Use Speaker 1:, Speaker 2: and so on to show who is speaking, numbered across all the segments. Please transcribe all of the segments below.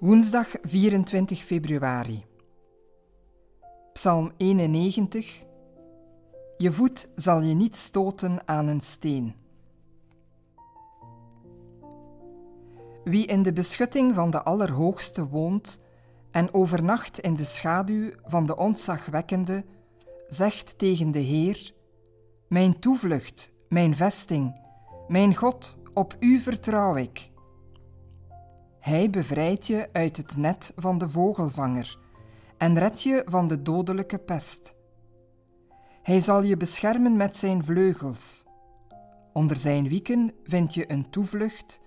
Speaker 1: Woensdag 24 februari. Psalm 91. Je voet zal je niet stoten aan een steen. Wie in de beschutting van de Allerhoogste woont en overnacht in de schaduw van de ontzagwekkende, zegt tegen de Heer: Mijn toevlucht, mijn vesting, mijn God, op U vertrouw ik. Hij bevrijdt je uit het net van de vogelvanger en redt je van de dodelijke pest. Hij zal je beschermen met zijn vleugels. Onder zijn wieken vind je een toevlucht,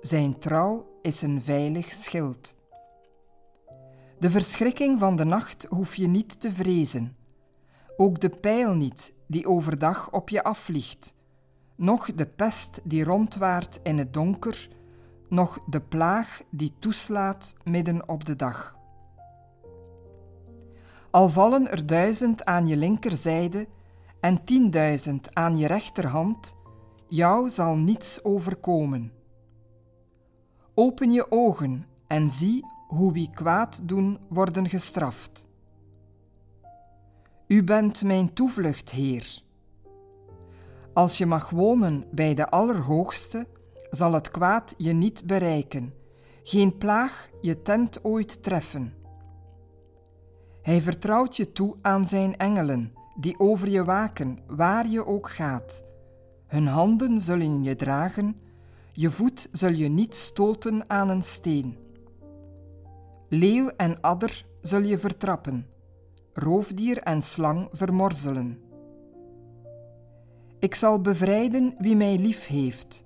Speaker 1: zijn trouw is een veilig schild. De verschrikking van de nacht hoef je niet te vrezen, ook de pijl niet die overdag op je afvliegt, noch de pest die rondwaart in het donker nog de plaag die toeslaat midden op de dag. Al vallen er duizend aan je linkerzijde en tienduizend aan je rechterhand, jou zal niets overkomen. Open je ogen en zie hoe wie kwaad doen worden gestraft. U bent mijn toevlucht, Heer. Als je mag wonen bij de Allerhoogste, zal het kwaad je niet bereiken, geen plaag je tent ooit treffen. Hij vertrouwt je toe aan zijn engelen, die over je waken, waar je ook gaat. Hun handen zullen je dragen, je voet zul je niet stoten aan een steen. Leeuw en adder zul je vertrappen, roofdier en slang vermorzelen. Ik zal bevrijden wie mij lief heeft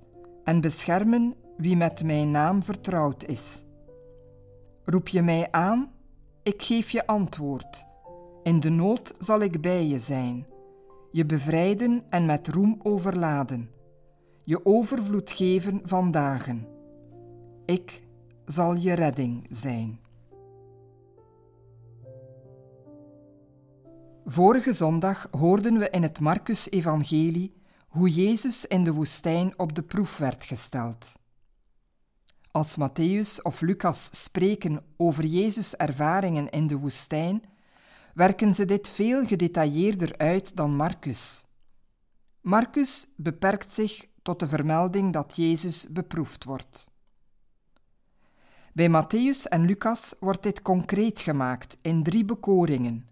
Speaker 1: en beschermen wie met mijn naam vertrouwd is. Roep je mij aan, ik geef je antwoord. In de nood zal ik bij je zijn, je bevrijden en met roem overladen, je overvloed geven van dagen. Ik zal je redding zijn. Vorige zondag hoorden we in het Marcus-evangelie hoe Jezus in de woestijn op de proef werd gesteld. Als Matthäus of Lucas spreken over Jezus' ervaringen in de woestijn, werken ze dit veel gedetailleerder uit dan Marcus. Marcus beperkt zich tot de vermelding dat Jezus beproefd wordt. Bij Matthäus en Lucas wordt dit concreet gemaakt in drie bekoringen,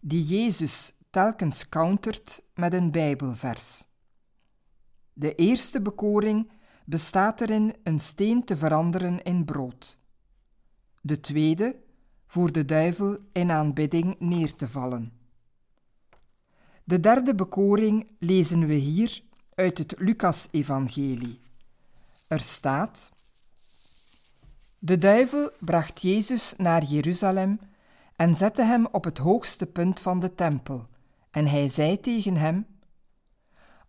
Speaker 1: die Jezus telkens countert met een Bijbelvers. De eerste bekoring bestaat erin een steen te veranderen in brood. De tweede, voor de duivel in aanbidding neer te vallen. De derde bekoring lezen we hier uit het Lucas-evangelie. Er staat: De duivel bracht Jezus naar Jeruzalem en zette hem op het hoogste punt van de tempel, en hij zei tegen hem: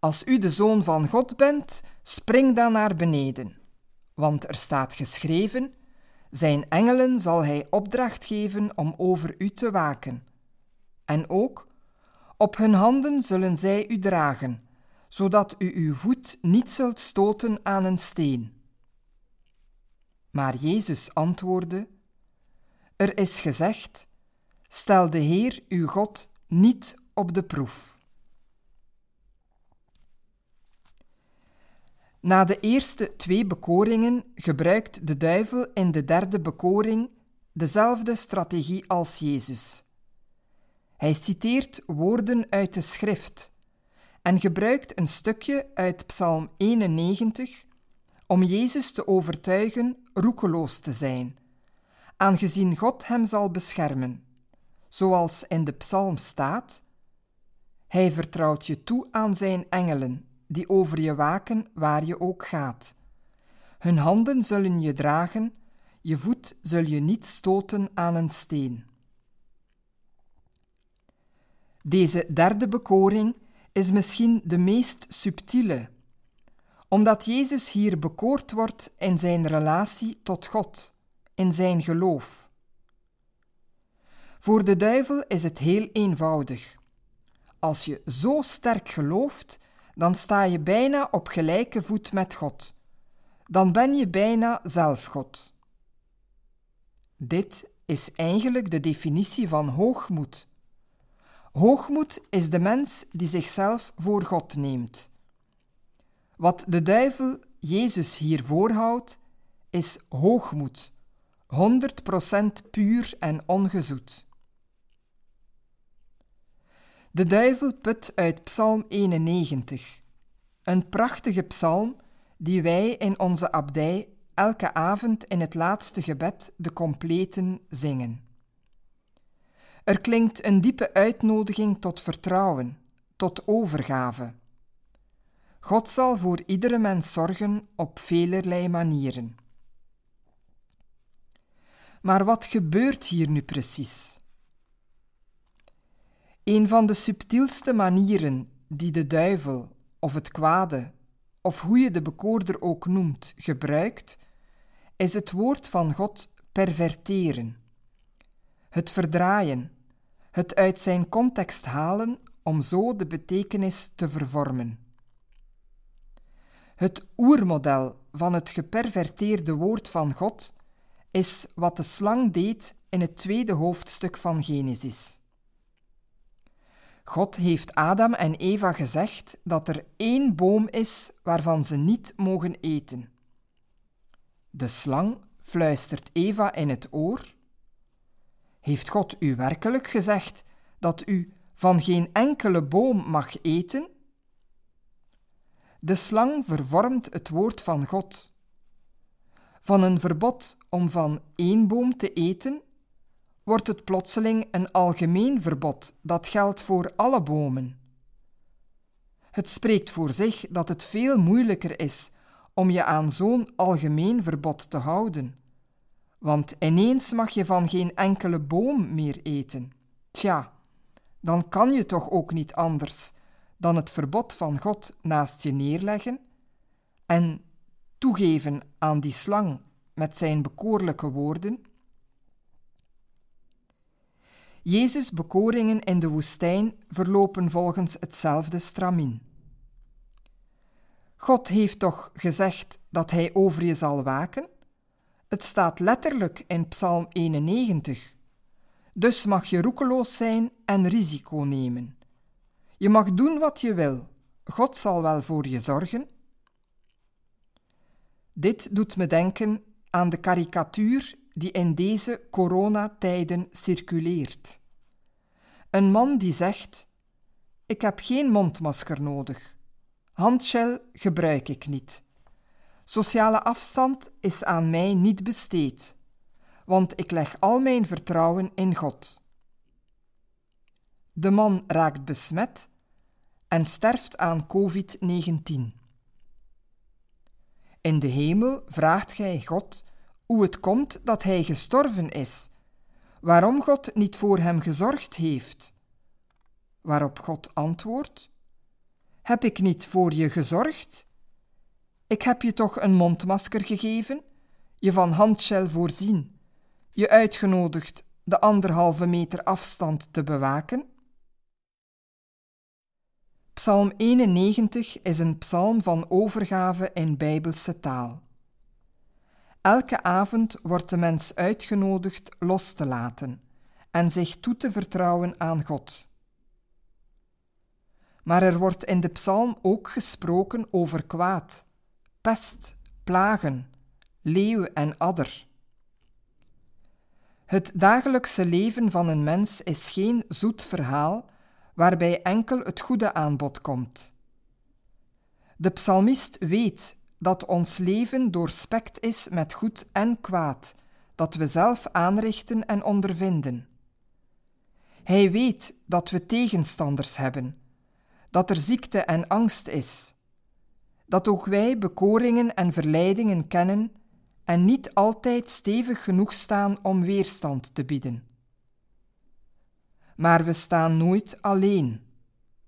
Speaker 1: als u de zoon van God bent, spring dan naar beneden. Want er staat geschreven: Zijn engelen zal hij opdracht geven om over u te waken. En ook: Op hun handen zullen zij u dragen, zodat u uw voet niet zult stoten aan een steen. Maar Jezus antwoordde: Er is gezegd: Stel de Heer uw God niet op de proef. Na de eerste twee bekoringen gebruikt de duivel in de derde bekoring dezelfde strategie als Jezus. Hij citeert woorden uit de schrift en gebruikt een stukje uit Psalm 91 om Jezus te overtuigen roekeloos te zijn, aangezien God hem zal beschermen, zoals in de psalm staat: Hij vertrouwt je toe aan zijn engelen die over je waken waar je ook gaat. Hun handen zullen je dragen, je voet zul je niet stoten aan een steen. Deze derde bekoring is misschien de meest subtiele, omdat Jezus hier bekoord wordt in zijn relatie tot God, in zijn geloof. Voor de duivel is het heel eenvoudig. Als je zo sterk gelooft, dan sta je bijna op gelijke voet met God. Dan ben je bijna zelf God. Dit is eigenlijk de definitie van hoogmoed. Hoogmoed is de mens die zichzelf voor God neemt. Wat de duivel Jezus hier voorhoudt, is hoogmoed, 100% puur en ongezoet. De duivel put uit Psalm 91, een prachtige psalm die wij in onze abdij elke avond in het laatste gebed de completen zingen. Er klinkt een diepe uitnodiging tot vertrouwen, tot overgave. God zal voor iedere mens zorgen op velerlei manieren. Maar wat gebeurt hier nu precies? Een van de subtielste manieren die de duivel of het kwade, of hoe je de bekoorder ook noemt, gebruikt, is het woord van God perverteren. Het verdraaien, het uit zijn context halen om zo de betekenis te vervormen. Het oermodel van het geperverteerde woord van God is wat de slang deed in het tweede hoofdstuk van Genesis. God heeft Adam en Eva gezegd dat er één boom is waarvan ze niet mogen eten. De slang fluistert Eva in het oor: Heeft God u werkelijk gezegd dat u van geen enkele boom mag eten? De slang vervormt het woord van God. Van een verbod om van één boom te eten, wordt het plotseling een algemeen verbod dat geldt voor alle bomen. Het spreekt voor zich dat het veel moeilijker is om je aan zo'n algemeen verbod te houden. Want ineens mag je van geen enkele boom meer eten. Tja, dan kan je toch ook niet anders dan het verbod van God naast je neerleggen en toegeven aan die slang met zijn bekoorlijke woorden? Jezus' bekoringen in de woestijn verlopen volgens hetzelfde stramien. God heeft toch gezegd dat Hij over je zal waken? Het staat letterlijk in Psalm 91. Dus mag je roekeloos zijn en risico nemen. Je mag doen wat je wil. God zal wel voor je zorgen. Dit doet me denken aan de karikatuur die in deze coronatijden circuleert. Een man die zegt: Ik heb geen mondmasker nodig. Handshell gebruik ik niet. Sociale afstand is aan mij niet besteed, want ik leg al mijn vertrouwen in God. De man raakt besmet en sterft aan COVID-19. In de hemel vraagt gij God hoe het komt dat hij gestorven is, waarom God niet voor hem gezorgd heeft. Waarop God antwoordt: Heb ik niet voor je gezorgd? Ik heb je toch een mondmasker gegeven, je van handshell voorzien, je uitgenodigd de anderhalve meter afstand te bewaken? Psalm 91 is een psalm van overgave in bijbelse taal. Elke avond wordt de mens uitgenodigd los te laten en zich toe te vertrouwen aan God. Maar er wordt in de psalm ook gesproken over kwaad, pest, plagen, leeuw en adder. Het dagelijkse leven van een mens is geen zoet verhaal waarbij enkel het goede aan bod komt. De psalmist weet dat ons leven doorspekt is met goed en kwaad, dat we zelf aanrichten en ondervinden. Hij weet dat we tegenstanders hebben, dat er ziekte en angst is, dat ook wij bekoringen en verleidingen kennen en niet altijd stevig genoeg staan om weerstand te bieden. Maar we staan nooit alleen.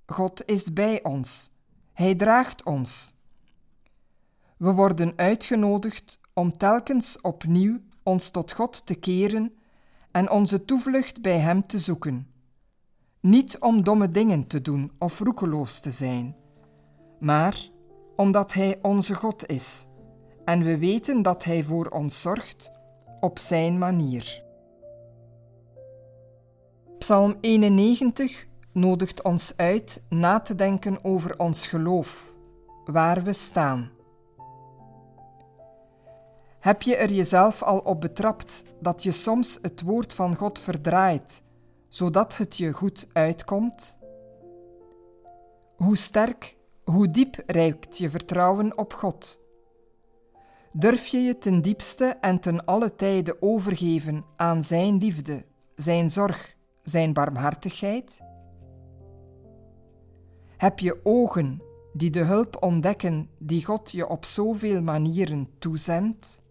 Speaker 1: God is bij ons. Hij draagt ons. We worden uitgenodigd om telkens opnieuw ons tot God te keren en onze toevlucht bij Hem te zoeken. Niet om domme dingen te doen of roekeloos te zijn, maar omdat Hij onze God is en we weten dat Hij voor ons zorgt op Zijn manier. Psalm 91 nodigt ons uit na te denken over ons geloof, waar we staan. Heb je er jezelf al op betrapt dat je soms het woord van God verdraait, zodat het je goed uitkomt? Hoe sterk, hoe diep reikt je vertrouwen op God? Durf je je ten diepste en ten alle tijde overgeven aan Zijn liefde, Zijn zorg, Zijn barmhartigheid? Heb je ogen die de hulp ontdekken die God je op zoveel manieren toezendt?